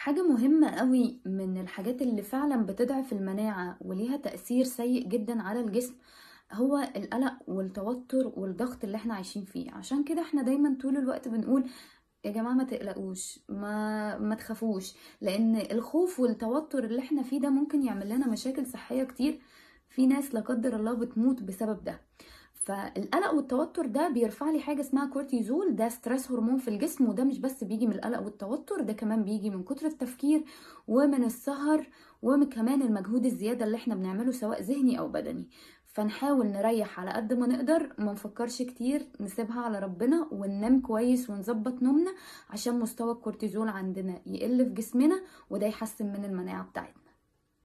حاجة مهمة قوي من الحاجات اللي فعلا بتضعف المناعة وليها تأثير سيء جدا على الجسم هو القلق والتوتر والضغط اللي إحنا عايشين فيه. عشان كده إحنا دايما طول الوقت بنقول يا جماعة ما تقلقوش ما ما تخافوش. لأن الخوف والتوتر اللي إحنا فيه ده ممكن يعمل لنا مشاكل صحية كتير. في ناس لا قدر الله بتموت بسبب ده. فالقلق والتوتر ده بيرفع لي حاجة اسمها كورتيزول ده stress hormone في الجسم وده مش بس بيجي من القلق والتوتر ده كمان بيجي من كتر التفكير ومن السهر ومن كمان المجهود الزيادة اللي إحنا بنعمله سواء ذهني أو بدني. فنحاول نريح على قد ما نقدر ما نفكرش كتير نسيبها على ربنا وننام كويس ونظبط نومنا عشان مستوى الكورتيزول عندنا يقل في جسمنا وده يحسن من المناعة بتاعتنا.